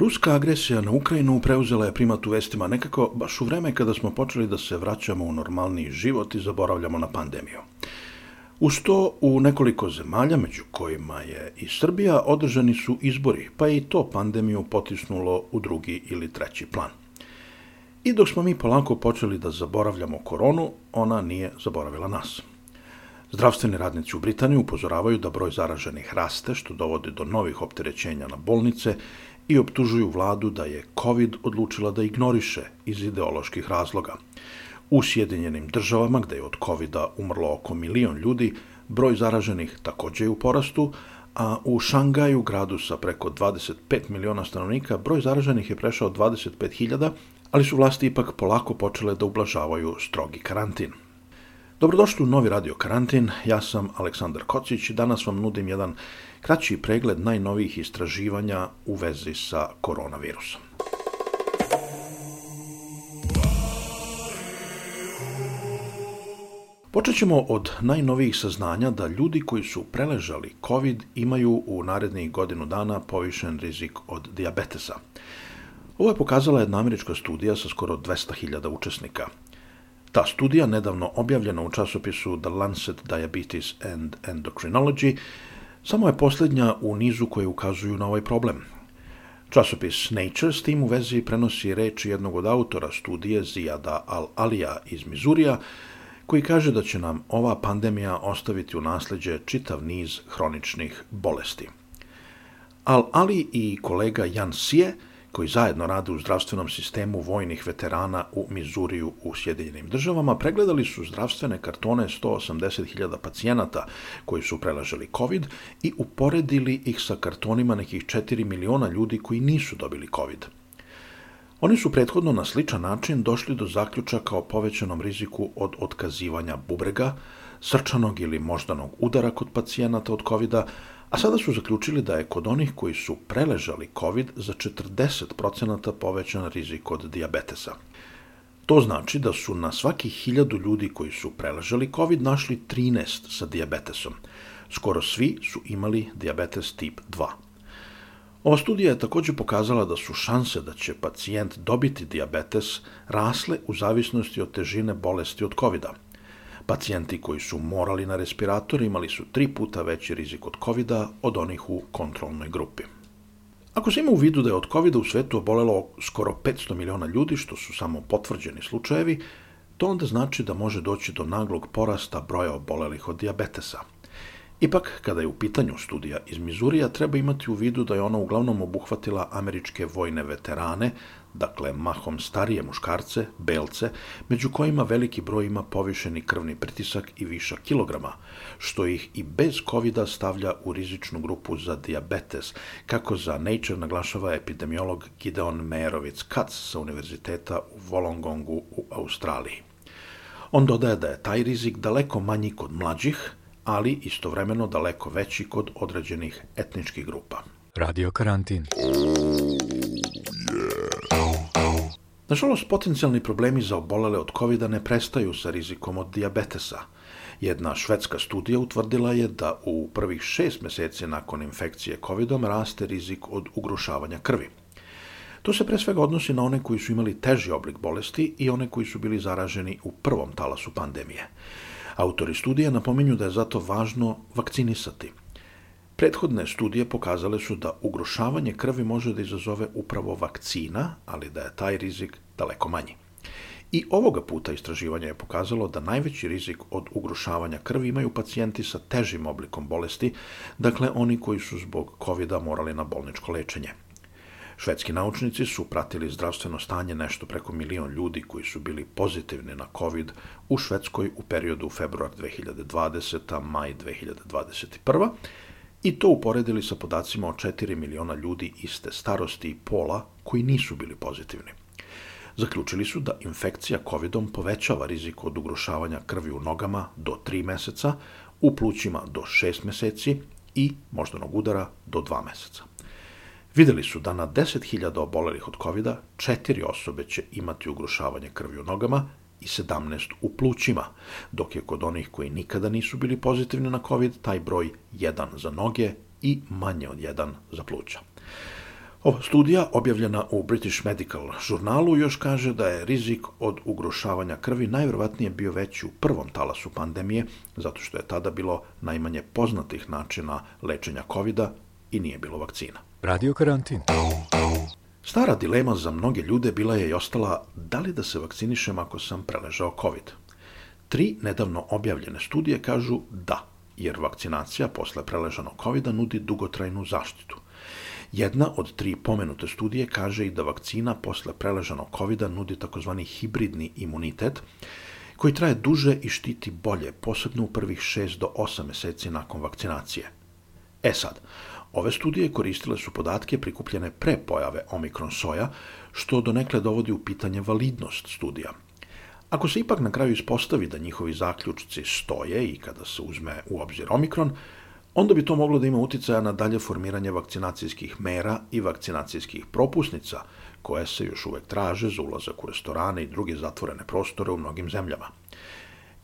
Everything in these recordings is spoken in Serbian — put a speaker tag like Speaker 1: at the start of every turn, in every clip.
Speaker 1: Ruska agresija na Ukrajinu preuzela je primat u vestima nekako baš u vreme kada smo počeli da se vraćamo u normalni život i zaboravljamo na pandemiju. Uz to, u nekoliko zemalja, među kojima je i Srbija, održani su izbori, pa je i to pandemiju potisnulo u drugi ili treći plan. I dok smo mi polako počeli da zaboravljamo koronu, ona nije zaboravila nas. Zdravstveni radnici u Britaniji upozoravaju da broj zaraženih raste, što dovodi do novih opterećenja na bolnice i optužuju vladu da je COVID odlučila da ignoriše iz ideoloških razloga. U Sjedinjenim državama, gde je od covid umrlo oko milion ljudi, broj zaraženih takođe je u porastu, a u Šangaju, gradu sa preko 25 miliona stanovnika, broj zaraženih je prešao 25.000, ali su vlasti ipak polako počele da ublažavaju strogi karantin. Dobrodošli u novi radio karantin, ja sam Aleksandar Kocić i danas vam nudim jedan kraći pregled najnovijih istraživanja u vezi sa koronavirusom. Počet ćemo od najnovijih saznanja da ljudi koji su preležali COVID imaju u narednih godinu dana povišen rizik od diabetesa. Ovo je pokazala jedna američka studija sa skoro 200.000 učesnika. Ta studija, nedavno objavljena u časopisu The Lancet Diabetes and Endocrinology, samo je posljednja u nizu koje ukazuju na ovaj problem. Časopis Nature s tim u vezi prenosi reči jednog od autora studije Zijada Al-Alija iz Mizurija, koji kaže da će nam ova pandemija ostaviti u nasledđe čitav niz hroničnih bolesti. Al-Ali i kolega Jan Sije, koji zajedno rade u zdravstvenom sistemu vojnih veterana u Mizuriju u Sjedinjenim državama, pregledali su zdravstvene kartone 180.000 pacijenata koji su prelažali COVID i uporedili ih sa kartonima nekih 4 miliona ljudi koji nisu dobili COVID. Oni su prethodno na sličan način došli do zaključaka o povećanom riziku od otkazivanja bubrega, srčanog ili moždanog udara kod pacijenata od covid a sada su zaključili da je kod onih koji su preležali COVID za 40% povećan rizik od diabetesa. To znači da su na svakih hiljadu ljudi koji su preležali COVID našli 13 sa diabetesom. Skoro svi su imali diabetes tip 2. Ova studija je takođe pokazala da su šanse da će pacijent dobiti diabetes rasle u zavisnosti od težine bolesti od covid -a. Pacijenti koji su morali na respirator imali su tri puta veći rizik od covid od onih u kontrolnoj grupi. Ako se ima u vidu da je od covid u svetu obolelo skoro 500 miliona ljudi, što su samo potvrđeni slučajevi, to onda znači da može doći do naglog porasta broja obolelih od diabetesa – Ipak, kada je u pitanju studija iz Mizurija, treba imati u vidu da je ona uglavnom obuhvatila američke vojne veterane, dakle mahom starije muškarce, belce, među kojima veliki broj ima povišeni krvni pritisak i viša kilograma, što ih i bez covid stavlja u rizičnu grupu za diabetes, kako za Nature naglašava epidemiolog Gideon Mejerovic Katz sa Univerziteta u Wollongongu u Australiji. On dodaje da je taj rizik daleko manji kod mlađih, ali istovremeno daleko veći kod određenih etničkih grupa.
Speaker 2: Radio karantin.
Speaker 1: Nažalost, potencijalni problemi za obolele od covid ne prestaju sa rizikom od diabetesa. Jedna švedska studija utvrdila je da u prvih šest meseci nakon infekcije covidom raste rizik od ugrušavanja krvi. To se pre svega odnosi na one koji su imali teži oblik bolesti i one koji su bili zaraženi u prvom talasu pandemije. Autori studija napominju da je zato važno vakcinisati. Prethodne studije pokazale su da ugrošavanje krvi može da izazove upravo vakcina, ali da je taj rizik daleko manji. I ovoga puta istraživanje je pokazalo da najveći rizik od ugrošavanja krvi imaju pacijenti sa težim oblikom bolesti, dakle oni koji su zbog covid morali na bolničko lečenje. Švedski naučnici su pratili zdravstveno stanje nešto preko milion ljudi koji su bili pozitivni na COVID u Švedskoj u periodu februar 2020. maj 2021. i to uporedili sa podacima o 4 miliona ljudi iste starosti i pola koji nisu bili pozitivni. Zaključili su da infekcija COVID-om povećava rizik od ugrošavanja krvi u nogama do 3 meseca, u plućima do 6 meseci i moždanog udara do 2 meseca. Videli su da na 10.000 obolelih od covid četiri osobe će imati ugrošavanje krvi u nogama i 17 u plućima, dok je kod onih koji nikada nisu bili pozitivni na COVID taj broj 1 za noge i manje od 1 za pluća. Ova studija, objavljena u British Medical žurnalu, još kaže da je rizik od ugrošavanja krvi najvjerovatnije bio veći u prvom talasu pandemije, zato što je tada bilo najmanje poznatih načina lečenja covid i nije bilo vakcina.
Speaker 2: Radio karantin.
Speaker 1: Stara dilema za mnoge ljude bila je i ostala da li da se vakcinišem ako sam preležao COVID. Tri nedavno objavljene studije kažu da, jer vakcinacija posle preležanog covid nudi dugotrajnu zaštitu. Jedna od tri pomenute studije kaže i da vakcina posle preležanog covid nudi takozvani hibridni imunitet, koji traje duže i štiti bolje, posebno u prvih 6 do 8 meseci nakon vakcinacije. E sad, Ove studije koristile su podatke prikupljene pre pojave omikron soja, što donekle dovodi u pitanje validnost studija. Ako se ipak na kraju ispostavi da njihovi zaključci stoje i kada se uzme u obzir omikron, onda bi to moglo da ima uticaja na dalje formiranje vakcinacijskih mera i vakcinacijskih propusnica, koje se još uvek traže za ulazak u restorane i druge zatvorene prostore u mnogim zemljama.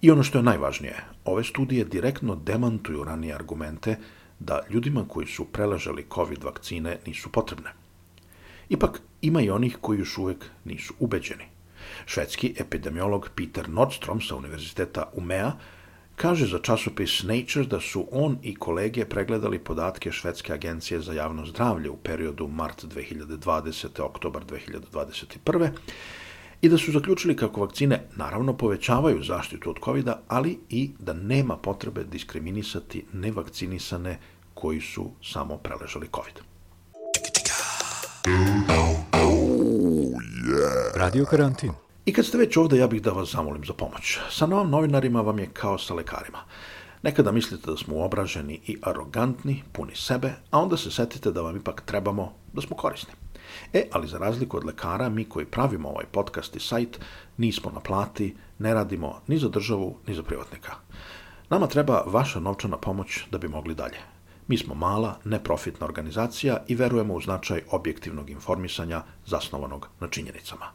Speaker 1: I ono što je najvažnije, ove studije direktno demantuju ranije argumente da ljudima koji su preležali COVID vakcine nisu potrebne. Ipak ima i onih koji još uvek nisu ubeđeni. Švedski epidemiolog Peter Nordstrom sa univerziteta Umea kaže za časopis Nature da su on i kolege pregledali podatke Švedske agencije za javno zdravlje u periodu mart 2020. oktobar 2021 i da su zaključili kako vakcine naravno povećavaju zaštitu od covid ali i da nema potrebe diskriminisati nevakcinisane koji su samo preležali COVID.
Speaker 2: Radio karantin.
Speaker 1: I kad ste već ovde, ja bih da vas zamolim za pomoć. Sa novom novinarima vam je kao sa lekarima. Nekada mislite da smo obraženi i arogantni, puni sebe, a onda se setite da vam ipak trebamo da smo korisni. E, ali za razliku od lekara, mi koji pravimo ovaj podcast i sajt, nismo na plati, ne radimo ni za državu, ni za privatnika. Nama treba vaša novčana pomoć da bi mogli dalje. Mi smo mala, neprofitna organizacija i verujemo u značaj objektivnog informisanja zasnovanog na činjenicama.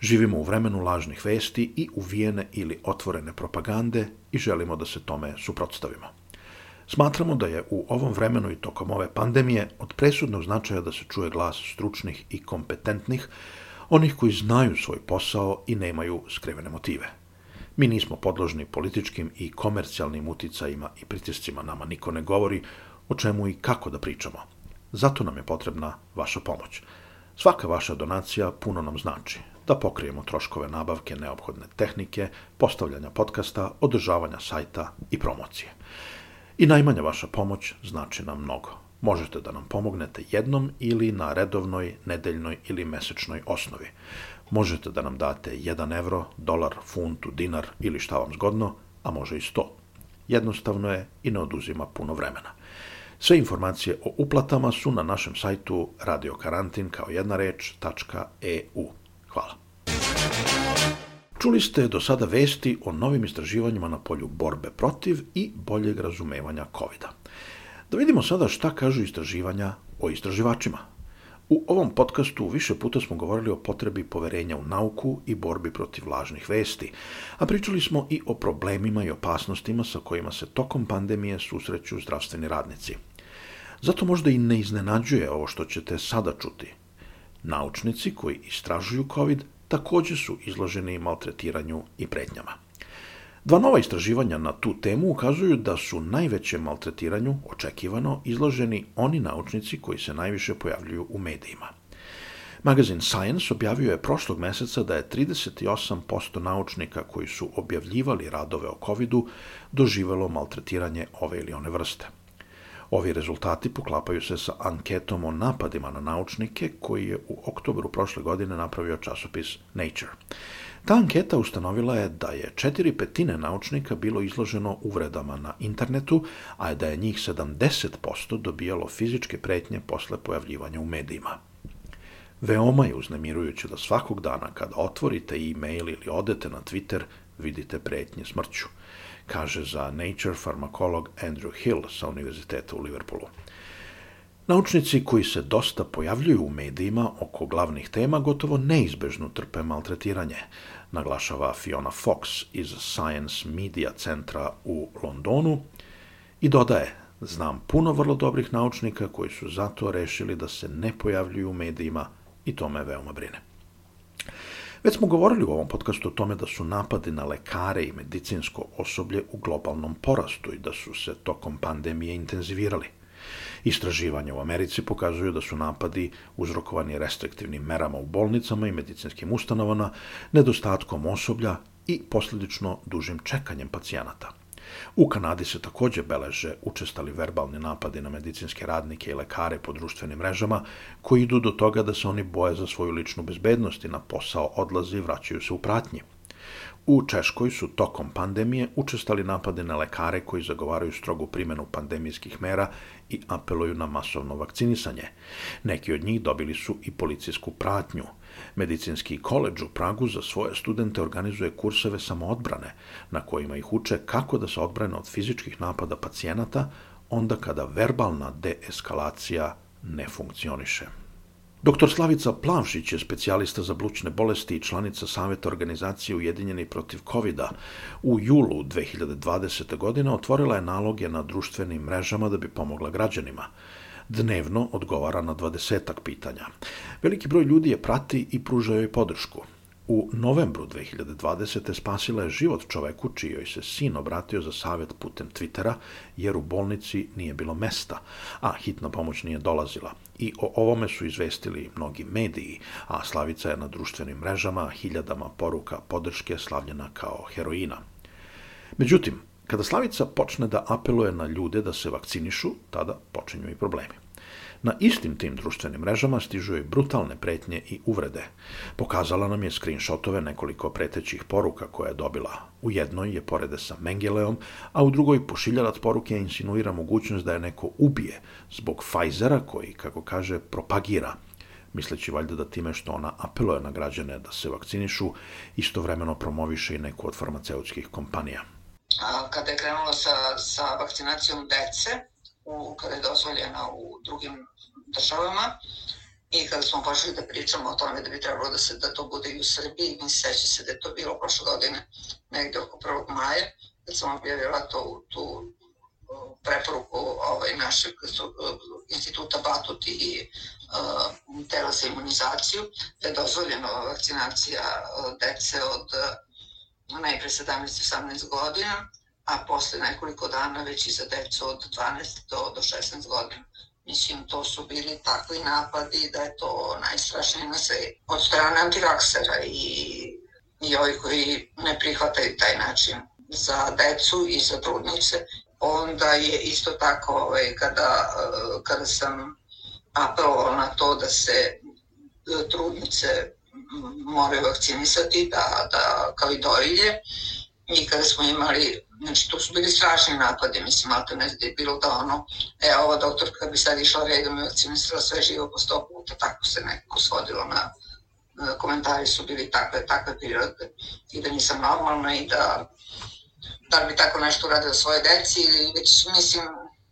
Speaker 1: Živimo u vremenu lažnih vesti i uvijene ili otvorene propagande i želimo da se tome suprotstavimo. Smatramo da je u ovom vremenu i tokom ove pandemije od presudnog značaja da se čuje glas stručnih i kompetentnih, onih koji znaju svoj posao i nemaju skrivene motive. Mi nismo podložni političkim i komercijalnim uticajima i pritiscima, nama niko ne govori o čemu i kako da pričamo. Zato nam je potrebna vaša pomoć. Svaka vaša donacija puno nam znači da pokrijemo troškove nabavke neophodne tehnike, postavljanja podcasta, održavanja sajta i promocije. I najmanja vaša pomoć znači nam mnogo. Možete da nam pomognete jednom ili na redovnoj, nedeljnoj ili mesečnoj osnovi. Možete da nam date 1 evro, dolar, funtu, dinar ili šta vam zgodno, a može i 100. Jednostavno je i ne oduzima puno vremena. Sve informacije o uplatama su na našem sajtu radiokarantin kao jedna reč, .eu. Hvala. Čuli ste do sada vesti o novim istraživanjima na polju borbe protiv i boljeg razumevanja covid -a. Da vidimo sada šta kažu istraživanja o istraživačima. U ovom podcastu više puta smo govorili o potrebi poverenja u nauku i borbi protiv lažnih vesti, a pričali smo i o problemima i opasnostima sa kojima se tokom pandemije susreću zdravstveni radnici – Zato možda i ne iznenađuje ovo što ćete sada čuti. Naučnici koji istražuju COVID takođe su izloženi maltretiranju i pretnjama. Dva nova istraživanja na tu temu ukazuju da su najvećem maltretiranju očekivano izloženi oni naučnici koji se najviše pojavljuju u medijima. Magazin Science objavio je prošlog meseca da je 38% naučnika koji su objavljivali radove o COVID-u doživelo maltretiranje ove ili one vrste. Ovi rezultati poklapaju se sa anketom o napadima na naučnike koji je u oktobru prošle godine napravio časopis Nature. Ta anketa ustanovila je da je četiri petine naučnika bilo izloženo uvredama na internetu, a da je njih 70% dobijalo fizičke pretnje posle pojavljivanja u medijima. Veoma je uznemirujuće da svakog dana kada otvorite e-mail ili odete na Twitter, vidite pretnje smrću, kaže za Nature farmakolog Andrew Hill sa Univerziteta u Liverpoolu. Naučnici koji se dosta pojavljuju u medijima oko glavnih tema gotovo neizbežno trpe maltretiranje, naglašava Fiona Fox iz Science Media centra u Londonu i dodaje, znam puno vrlo dobrih naučnika koji su zato rešili da se ne pojavljuju u medijima i to me veoma brine. Već smo govorili u ovom podcastu o tome da su napadi na lekare i medicinsko osoblje u globalnom porastu i da su se tokom pandemije intenzivirali. Istraživanja u Americi pokazuju da su napadi uzrokovani restriktivnim merama u bolnicama i medicinskim ustanovama, nedostatkom osoblja i posljedično dužim čekanjem pacijenata. U Kanadi se takođe beleže učestali verbalni napadi na medicinske radnike i lekare po društvenim mrežama, koji idu do toga da se oni boje za svoju ličnu bezbednost i na posao odlaze i vraćaju se u pratnji. U Češkoj su tokom pandemije učestali napade na lekare koji zagovaraju strogu primenu pandemijskih mera i apeluju na masovno vakcinisanje. Neki od njih dobili su i policijsku pratnju. Medicinski koleđ u Pragu za svoje studente organizuje kurseve samoodbrane, na kojima ih uče kako da se odbrane od fizičkih napada pacijenata, onda kada verbalna deeskalacija ne funkcioniše. Dr. Slavica Plavšić je specijalista za blučne bolesti i članica Saveta organizacije Ujedinjeni protiv covid. U julu 2020. godine otvorila je naloge na društvenim mrežama da bi pomogla građanima. Dnevno odgovara na dvadesetak pitanja. Veliki broj ljudi je prati i pruža joj podršku. U novembru 2020. spasila je život čoveku čijoj se sin obratio za savjet putem Twittera, jer u bolnici nije bilo mesta, a hitna pomoć nije dolazila. I o ovome su izvestili mnogi mediji, a Slavica je na društvenim mrežama hiljadama poruka podrške slavljena kao heroina. Međutim, kada Slavica počne da apeluje na ljude da se vakcinišu, tada počinju i problemi. Na istim tim društvenim mrežama stižu i brutalne pretnje i uvrede. Pokazala nam je screenshotove nekoliko pretećih poruka koje je dobila. U jednoj je porede sa Mengeleom, a u drugoj pošiljalac poruke insinuira mogućnost da je neko ubije zbog Pfizera koji, kako kaže, propagira misleći valjda da time što ona apeluje na građane da se vakcinišu, istovremeno promoviše i neku od farmaceutskih kompanija.
Speaker 3: Kada je krenula sa, sa vakcinacijom dece, u, kada je dozvoljena u drugim državama i kada smo počeli da pričamo o tome da bi trebalo da se da to bude i u Srbiji, mi seća se da je to bilo prošle godine negde oko 1. maja, kad sam objavila to, tu preporuku ovaj, našeg instituta Batut i uh, tela za imunizaciju, da je dozvoljena vakcinacija dece od najpre 17-18 godina, a posle nekoliko dana već i za decu od 12 do, do 16 godina. Mislim, to su bili takvi napadi da je to najstrašnije na sve. Od strane antivaksera i, i ovi koji ne prihvataju taj način za decu i za trudnice. Onda je isto tako ovaj, kada, kada sam apelovala na to da se trudnice moraju vakcinisati, da, da, kao i dojilje, i kada smo imali Znači, to su bili strašni napadi, mislim, ali to ne je bilo da ono, e, ova doktorka bi sad išla redom i vakcinisala sve živo po sto puta, tako se nekako svodilo na, komentari su bili takve, takve prirode i da nisam normalna i da da bi tako nešto uradio svoje deci ili već mislim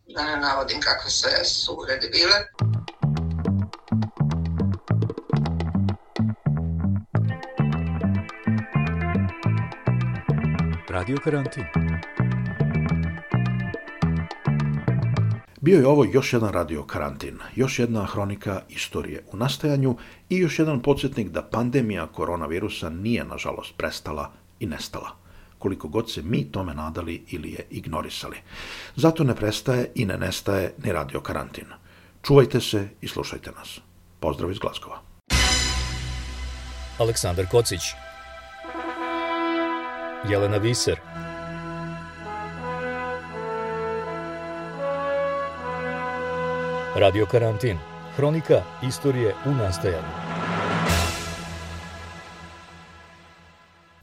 Speaker 3: da ne navodim kakve sve su urede bile.
Speaker 2: Radio karantin.
Speaker 1: Bio je ovo još jedan radio karantin, još jedna hronika istorije u nastajanju i još jedan podsjetnik da pandemija koronavirusa nije, nažalost, prestala i nestala. koliko god se mi tome nadali ili je ignorisali. Zato ne prestaje i ne nestaje ni radio karantin. Čuvajte se i slušajte nas. Pozdrav iz Glazgova.
Speaker 2: Aleksandar Kocić Jelena Viser. Radio Karantin. Hronika istorije u nastajanju